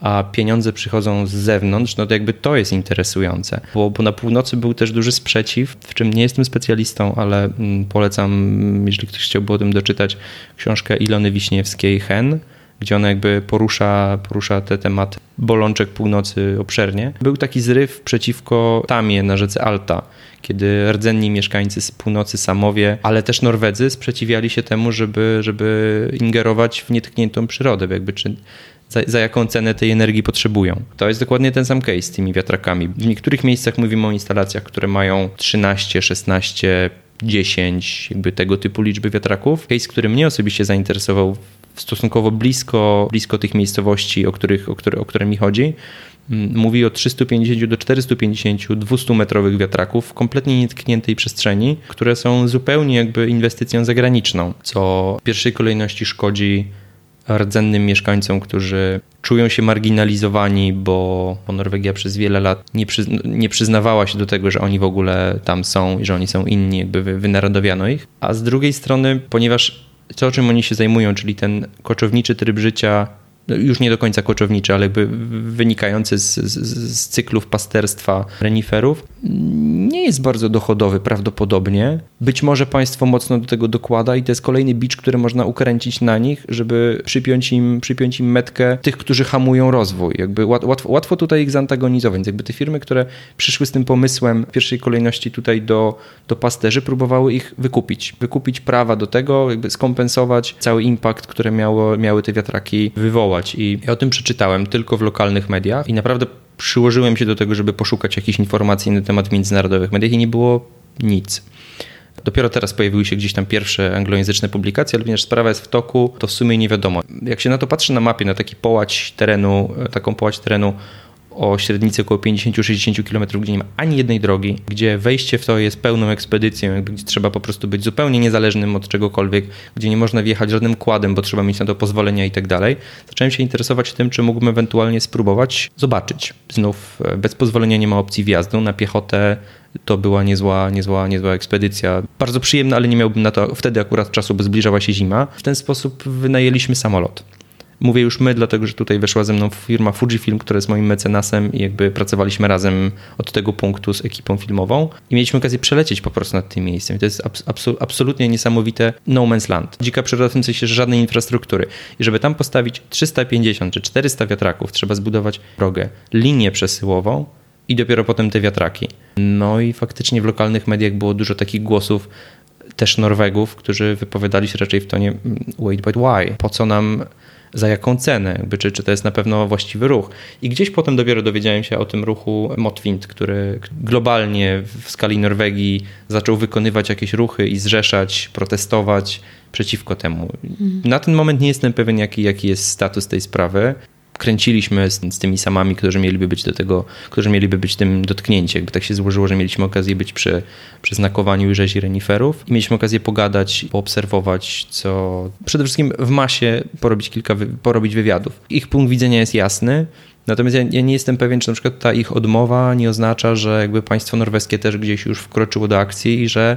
a pieniądze przychodzą z zewnątrz, no to jakby to jest interesujące. Bo, bo na północy był też duży sprzeciw, w czym nie jestem specjalistą, ale mm, polecam, jeżeli ktoś chciałby o tym doczytać, książkę Ilony Wiśniewskiej Hen, gdzie ona jakby porusza, porusza te tematy bolączek północy obszernie. Był taki zryw przeciwko Tamie na rzece Alta, kiedy rdzenni mieszkańcy z północy Samowie, ale też Norwedzy sprzeciwiali się temu, żeby, żeby ingerować w nietkniętą przyrodę, jakby czy za, za, jaką cenę tej energii potrzebują. To jest dokładnie ten sam case z tymi wiatrakami. W niektórych miejscach mówimy o instalacjach, które mają 13, 16, 10, jakby tego typu liczby wiatraków. Case, który mnie osobiście zainteresował stosunkowo blisko, blisko tych miejscowości, o, których, o, które, o które mi chodzi, mm, mówi o 350 do 450 200 metrowych wiatraków w kompletnie nietkniętej przestrzeni, które są zupełnie jakby inwestycją zagraniczną, co w pierwszej kolejności szkodzi rdzennym mieszkańcom, którzy czują się marginalizowani, bo, Norwegia przez wiele lat nie, nie, przyznawała się do tego, że oni w ogóle tam są i że oni są inni, jakby wynarodowiano ich. A z drugiej strony, ponieważ to, czym oni się zajmują, czyli ten koczowniczy tryb życia już nie do końca koczowniczy, ale jakby wynikający z, z, z, cyklów pasterstwa reniferów, nie jest bardzo dochodowy prawdopodobnie. Być może państwo mocno do tego dokłada i to jest kolejny bicz, który można ukręcić na nich, żeby przypiąć im, przypiąć im metkę tych, którzy hamują rozwój. Jakby łatwo, łatwo tutaj ich zantagonizować. Więc jakby te firmy, które przyszły z tym pomysłem w pierwszej kolejności tutaj do, do pasterzy, próbowały ich wykupić. Wykupić prawa do tego, jakby skompensować cały impact, który miało, miały te wiatraki wywołać. I ja o tym przeczytałem tylko w lokalnych mediach i naprawdę przyłożyłem się do tego, żeby poszukać jakichś informacji na temat międzynarodowych mediach i nie było nic. Dopiero teraz pojawiły się gdzieś tam pierwsze anglojęzyczne publikacje, ale ponieważ sprawa jest w toku, to w sumie nie wiadomo. Jak się na to patrzy na mapie, na taki połać terenu, taką połać terenu o średnicy około 50-60 km, gdzie nie ma ani jednej drogi, gdzie wejście w to jest pełną ekspedycją, gdzie trzeba po prostu być zupełnie niezależnym od czegokolwiek, gdzie nie można wjechać żadnym kładem, bo trzeba mieć na to pozwolenia i tak dalej. Zacząłem się interesować tym, czy mógłbym ewentualnie spróbować zobaczyć. Znów e, bez pozwolenia nie ma opcji wjazdu na piechotę. To była niezła, niezła, niezła ekspedycja. Bardzo przyjemna, ale nie miałbym na to wtedy akurat czasu, bo zbliżała się zima. W ten sposób wynajęliśmy samolot. Mówię już my, dlatego że tutaj weszła ze mną firma Fujifilm, która jest moim mecenasem i jakby pracowaliśmy razem od tego punktu z ekipą filmową i mieliśmy okazję przelecieć po prostu nad tym miejscem. I to jest absolutnie niesamowite no man's land. Dzika przyroda w tym sensie, że żadnej infrastruktury. I żeby tam postawić 350 czy 400 wiatraków, trzeba zbudować drogę, linię przesyłową i dopiero potem te wiatraki. No i faktycznie w lokalnych mediach było dużo takich głosów, też Norwegów, którzy wypowiadali się raczej w tonie mm, wait, but why? Po co nam za jaką cenę, jakby, czy, czy to jest na pewno właściwy ruch. I gdzieś potem dopiero dowiedziałem się o tym ruchu Motwind, który globalnie w skali Norwegii zaczął wykonywać jakieś ruchy i zrzeszać, protestować przeciwko temu. Mhm. Na ten moment nie jestem pewien, jaki, jaki jest status tej sprawy kręciliśmy z, z, tymi samami, którzy mieliby być do tego, którzy mieliby być tym dotknięci. Jakby tak się złożyło, że mieliśmy okazję być przy, przy znakowaniu rzezi reniferów i mieliśmy okazję pogadać, poobserwować, co przede wszystkim w masie porobić kilka, porobić wywiadów. Ich punkt widzenia jest jasny, Natomiast ja, ja, nie jestem pewien, czy na przykład ta ich odmowa nie oznacza, że jakby państwo norweskie też gdzieś już wkroczyło do akcji i że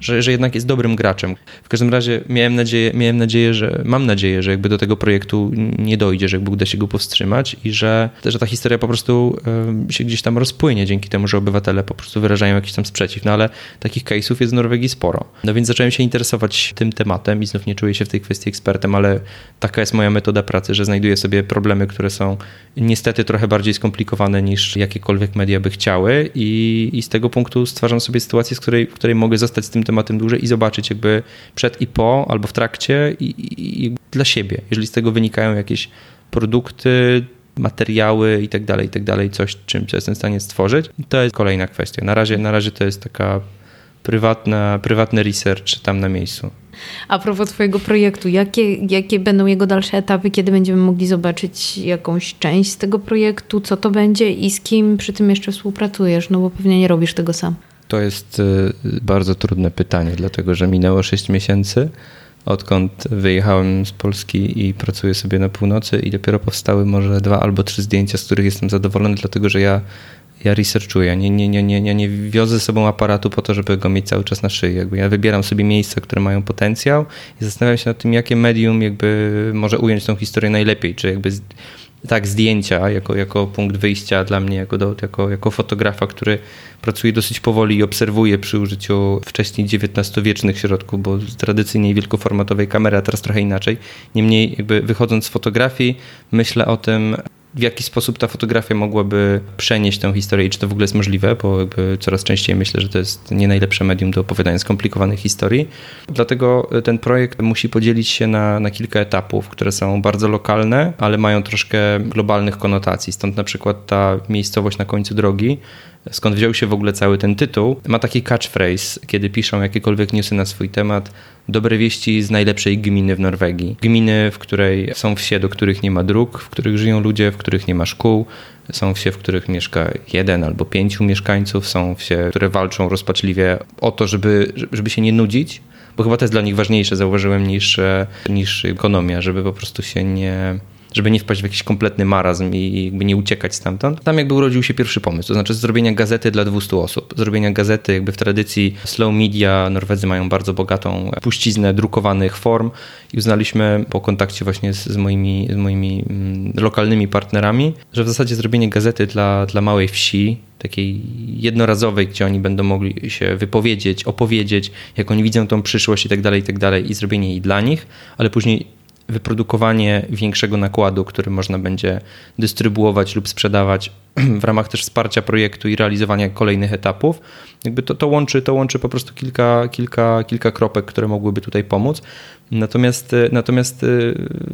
że, że jednak jest dobrym graczem. W każdym razie miałem nadzieję, miałem nadzieję, że mam nadzieję, że jakby do tego projektu nie dojdzie, że jakby uda się go powstrzymać i że, że ta historia po prostu się gdzieś tam rozpłynie dzięki temu, że obywatele po prostu wyrażają jakiś tam sprzeciw. No ale takich case'ów jest w Norwegii sporo. No więc zacząłem się interesować tym tematem i znów nie czuję się w tej kwestii ekspertem, ale taka jest moja metoda pracy, że znajduję sobie problemy, które są niestety trochę bardziej skomplikowane niż jakiekolwiek media by chciały i, i z tego punktu stwarzam sobie sytuację, z której, w której mogę zostać z tym tematem dłużej i zobaczyć jakby przed i po, albo w trakcie i, i, i dla siebie. Jeżeli z tego wynikają jakieś produkty, materiały i tak dalej, i tak dalej, coś, czym jestem w stanie stworzyć, to jest kolejna kwestia. Na razie, na razie to jest taka prywatna, prywatny research tam na miejscu. A propos Twojego projektu, jakie, jakie będą jego dalsze etapy, kiedy będziemy mogli zobaczyć jakąś część z tego projektu, co to będzie i z kim przy tym jeszcze współpracujesz? No bo pewnie nie robisz tego sam. To jest y, bardzo trudne pytanie, dlatego że minęło 6 miesięcy, odkąd wyjechałem z Polski i pracuję sobie na północy i dopiero powstały może dwa albo trzy zdjęcia, z których jestem zadowolony, dlatego że ja ja researchuję, nie, nie, nie, nie, nie, nie wiozę ze sobą aparatu po to, żeby go mieć cały czas na szyi. Jakby ja wybieram sobie miejsca, które mają potencjał i zastanawiam się nad tym, jakie medium jakby może ująć tą historię najlepiej, czy jakby tak, zdjęcia jako, jako punkt wyjścia dla mnie, jako, do, jako, jako fotografa, który pracuje dosyć powoli i obserwuje przy użyciu wcześniej XIX-wiecznych środków, bo tradycyjnej wielkoformatowej kamery, a teraz trochę inaczej. Niemniej jakby wychodząc z fotografii, myślę o tym, w jaki sposób ta fotografia mogłaby przenieść tę historię i czy to w ogóle jest możliwe, bo coraz częściej myślę, że to jest nie najlepsze medium do opowiadania skomplikowanych historii. Dlatego ten projekt musi podzielić się na, na kilka etapów, które są bardzo lokalne, ale mają troszkę globalnych konotacji. Stąd na przykład ta miejscowość na końcu drogi, skąd wziął się w ogóle cały ten tytuł, ma taki catchphrase, kiedy piszą jakiekolwiek newsy na swój temat, dobre wieści z najlepszej gminy w Norwegii. Gminy, w której są wsie, do których nie ma dróg, w których żyją ludzie, w których nie ma szkół, są wsie, w których mieszka jeden albo pięciu mieszkańców, są wsie, które walczą rozpaczliwie o to, żeby, żeby się nie nudzić, bo chyba to jest dla nich ważniejsze, zauważyłem, niż, niż ekonomia, żeby po prostu się nie żeby nie wpaść w jakiś kompletny marazm i jakby nie uciekać stamtąd. Tam jakby urodził się pierwszy pomysł, to znaczy zrobienia gazety dla 200 osób. Zrobienia gazety jakby w tradycji slow media, Norwedzy mają bardzo bogatą puściznę drukowanych form i uznaliśmy po kontakcie właśnie z, z moimi, z moimi mm, lokalnymi partnerami, że w zasadzie zrobienie gazety dla, dla małej wsi, takiej jednorazowej, gdzie oni będą mogli się wypowiedzieć, opowiedzieć, jak oni widzą tą przyszłość i tak dalej, i tak dalej, i zrobienie jej dla nich, ale później wyprodukowanie większego nakładu, który można będzie dystrybuować lub sprzedawać w ramach też wsparcia projektu i realizowania kolejnych etapów. Jakby to, to, łączy, to łączy po prostu kilka, kilka, kilka kropek, które mogłyby tutaj pomóc. Natomiast, natomiast e,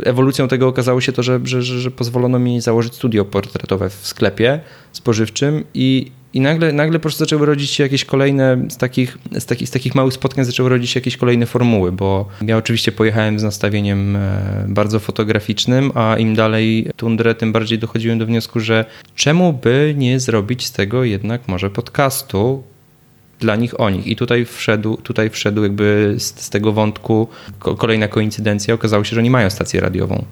ewolucją tego okazało się to, że, że, że pozwolono mi założyć studio portretowe w sklepie spożywczym i i nagle, nagle po prostu zaczęły rodzić się jakieś kolejne, z takich, z, takich, z takich małych spotkań zaczęły rodzić się jakieś kolejne formuły, bo ja oczywiście pojechałem z nastawieniem e, bardzo fotograficznym, a im dalej tundrę, tym bardziej dochodziłem do wniosku, że czemu by nie zrobić z tego jednak może podcastu, dla nich o nich. I tutaj wszedł, tutaj wszedł jakby z, z tego wątku kolejna koincydencja. Okazało się, że nie mają stację radiową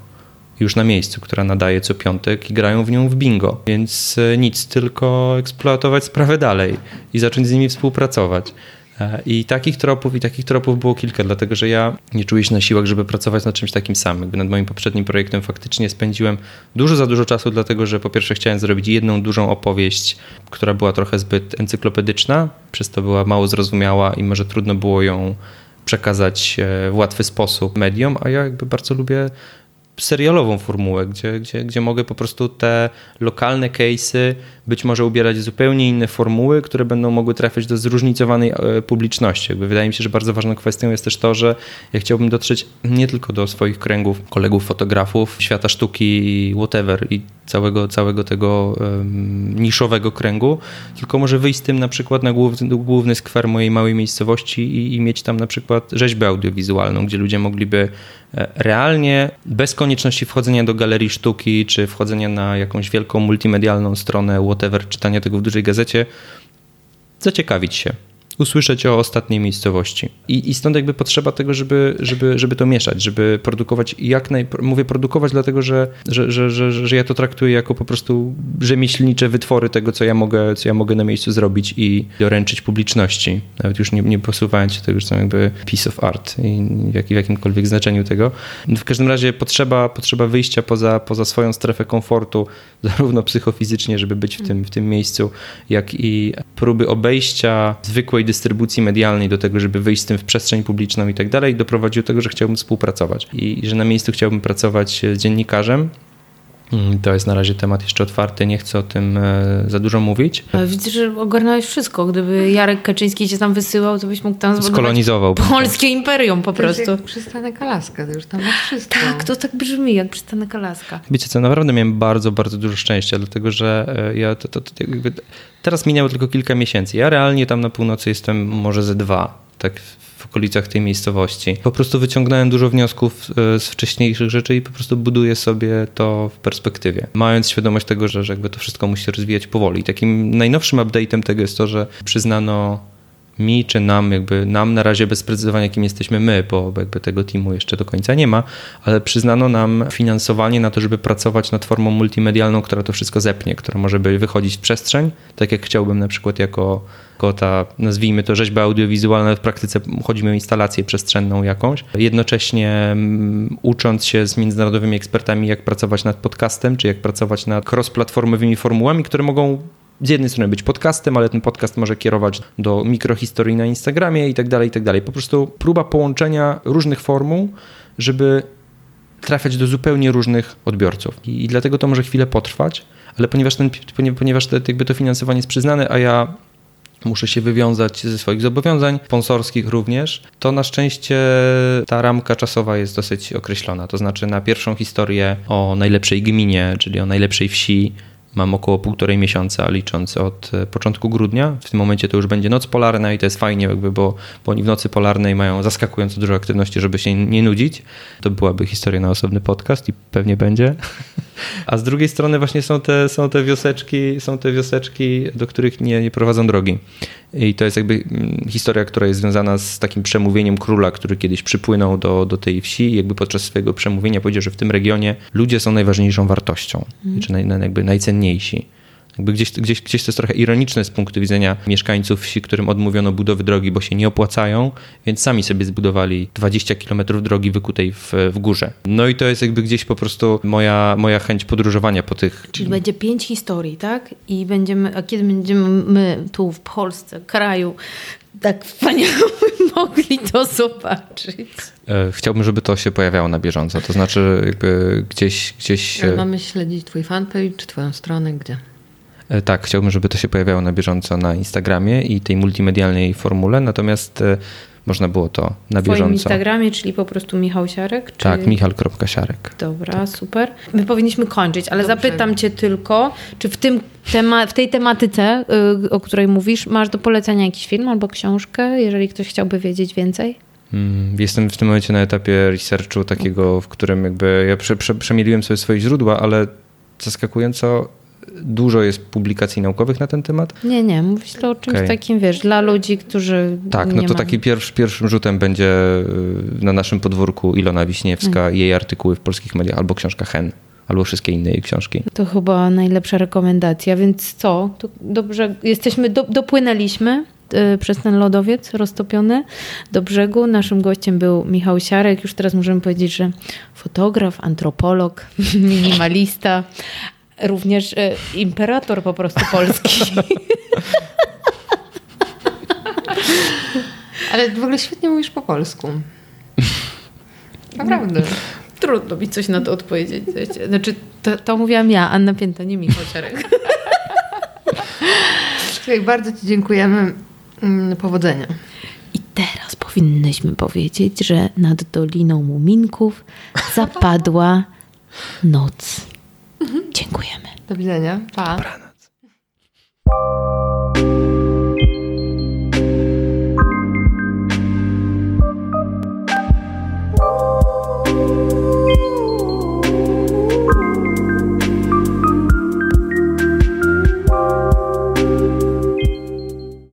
już na miejscu, która nadaje co piątek i grają w nią w bingo. Więc e, nic, tylko eksploatować sprawę dalej i zacząć z nimi współpracować. E, I takich tropów, i takich tropów było kilka, dlatego że ja nie czuję się na siłach, żeby pracować nad czymś takim samym. Jakby nad moim poprzednim projektem faktycznie spędziłem dużo za dużo czasu, dlatego że po pierwsze chciałem zrobić jedną dużą opowieść, która była trochę zbyt encyklopedyczna, przez to była mało zrozumiała i może trudno było ją przekazać e, w łatwy sposób mediom, a ja jakby bardzo lubię serialową formułę, gdzie, gdzie, gdzie mogę po prostu te lokalne case'y być może ubierać zupełnie inne formuły, które będą mogły trafiać do zróżnicowanej e, publiczności. Jakby wydaje mi się, że bardzo ważną kwestią jest też to, że ja chciałbym dotrzeć nie tylko do swoich kręgów, kolegów, fotografów, świata sztuki, whatever i całego, całego tego um, niszowego kręgu, tylko może wyjść z tym na przykład na główny, główny skwer mojej małej miejscowości i, i mieć tam na przykład rzeźbę audiowizualną, gdzie ludzie mogliby e, realnie, bez konieczności wchodzenia do galerii sztuki, czy wchodzenia na jakąś wielką multimedialną stronę, whatever, czytania tego w dużej gazecie, zaciekawić się usłyszeć o ostatniej miejscowości. I, i stąd jakby potrzeba tego, żeby, żeby, żeby to mieszać, żeby produkować jak naj... Mówię produkować dlatego, że, że, że, że, że ja to traktuję jako po prostu rzemieślnicze wytwory tego, co ja mogę, co ja mogę na miejscu zrobić i doręczyć publiczności. Nawet już nie, nie posuwając się, to już są jakby piece of art i w jakimkolwiek znaczeniu tego. W każdym razie potrzeba, potrzeba wyjścia poza, poza swoją strefę komfortu, zarówno psychofizycznie, żeby być w tym, w tym miejscu, jak i próby obejścia zwykłej dystrybucji medialnej do tego, żeby wyjść z tym w przestrzeń publiczną i tak dalej, doprowadził do tego, że chciałbym współpracować. I że na miejscu chciałbym pracować z dziennikarzem, to jest na razie temat jeszcze otwarty, nie chcę o tym e, za dużo mówić. Ale widzę, że ogarnąłeś wszystko. Gdyby Jarek Kaczyński cię tam wysyłał, to byś mógł tam skolonizował polskie imperium po prostu. To jest przystanek Alaska, to już tam masz wszystko. Tak, to tak brzmi jak przystanek Alaska. Wiecie co, naprawdę miałem bardzo, bardzo dużo szczęścia, dlatego że e, ja to, to, to teraz minęło tylko kilka miesięcy. Ja realnie tam na północy jestem może ze dwa tak w okolicach tej miejscowości. Po prostu wyciągnąłem dużo wniosków e, z wcześniejszych rzeczy i po prostu buduję sobie to w perspektywie. Mając świadomość tego, że, że jakby to wszystko musi się rozwijać powoli. Takim najnowszym update'em tego jest to, że przyznano mi czy nam, jakby nam na razie bez precyzowania, kim jesteśmy my, bo jakby tego teamu jeszcze do końca nie ma, ale przyznano nam finansowanie na to, żeby pracować nad formą multimedialną, która to wszystko zepnie, która może by wychodzić w przestrzeń, tak jak chciałbym na przykład jako, jako ta, nazwijmy to rzeźba audiowizualna, w praktyce chodzi o instalację przestrzenną jakąś, jednocześnie mm, ucząc się z międzynarodowymi ekspertami, jak pracować nad podcastem, czy jak pracować nad cross-platformowymi formułami, które mogą z jednej strony być podcastem, ale ten podcast może kierować do mikrohistorii na Instagramie i tak dalej, i tak dalej. Po prostu próba połączenia różnych formuł, żeby trafiać do zupełnie różnych odbiorców. I, dlatego to może chwilę potrwać, ale ponieważ, ten, ponieważ te, jakby to finansowanie jest przyznane, a ja muszę się wywiązać ze swoich zobowiązań, sponsorskich również, to na szczęście ta ramka czasowa jest dosyć określona. To znaczy na pierwszą historię o najlepszej gminie, czyli o najlepszej wsi, Mam około półtorej miesiąca licząc od e, początku grudnia. W tym momencie to już będzie noc polarna i to jest fajnie, jakby, bo, bo oni w nocy polarnej mają zaskakująco dużo aktywności, żeby się nie nudzić. To byłaby historia na osobny podcast i pewnie będzie. A z drugiej strony właśnie są te, są te wioseczki, są te wioseczki, do których nie, nie prowadzą drogi. I to jest jakby mm, historia, która jest związana z takim przemówieniem króla, który kiedyś przypłynął do, do tej wsi i jakby podczas swojego przemówienia powiedział, że w tym regionie ludzie są najważniejszą wartością, mm. czy naj, jakby najcenniejsi. Jakby gdzieś, gdzieś, gdzieś to jest trochę ironiczne z punktu widzenia mieszkańców wsi, którym odmówiono budowy drogi, bo się nie opłacają, więc sami sobie zbudowali 20 km drogi wykutej w, w górze. No i to jest jakby gdzieś po prostu moja, moja chęć podróżowania po tych... Czyli będzie pięć historii, tak? I będziemy, a kiedy będziemy my tu w Polsce, kraju, tak wspaniale mogli to zobaczyć. E, chciałbym, żeby to się pojawiało na bieżąco. To znaczy, jakby gdzieś. gdzieś... Ale mamy śledzić Twój fanpage, Twoją stronę, gdzie? E, tak, chciałbym, żeby to się pojawiało na bieżąco na Instagramie i tej multimedialnej formule, natomiast e, można było to na bieżąco. W Instagramie, czyli po prostu Michał Siarek? Czy... Tak, Michal.siarek. Dobra, tak. super. My powinniśmy kończyć, ale Dobrze. zapytam cię tylko, czy w, tym tema w tej tematyce, yy, o której mówisz, masz do polecenia jakiś film albo książkę, jeżeli ktoś chciałby wiedzieć więcej? Mm, jestem w tym momencie na etapie researchu takiego, w którym jakby ja prze, prze, przemieliłem sobie swoje źródła, ale zaskakująco dużo jest publikacji naukowych na ten temat? Nie, nie, mówisz to o czymś okay. takim, wiesz, dla ludzi, którzy. Tak, no to taki pierwszy, pierwszym rzutem będzie y, na naszym podwórku Ilona Wiśniewska hmm. jej artykuły w polskich mediach albo książka Hen albo wszystkie inne jej książki. To chyba najlepsza rekomendacja, więc co? To dobrze, jesteśmy, do, dopłynęliśmy y, przez ten lodowiec roztopiony do brzegu. Naszym gościem był Michał Siarek. Już teraz możemy powiedzieć, że fotograf, antropolog, minimalista, również e, imperator po prostu polski. Ale w ogóle świetnie mówisz po polsku. Naprawdę. Trudno mi coś na to odpowiedzieć. Znaczy, to, to mówiłam ja, Anna Pięta, nie Michał Ciarek. Słuchaj, bardzo Ci dziękujemy. Mm, powodzenia. I teraz powinnyśmy powiedzieć, że nad Doliną Muminków zapadła noc. Dziękujemy. Do widzenia. Pa. Dobranoc.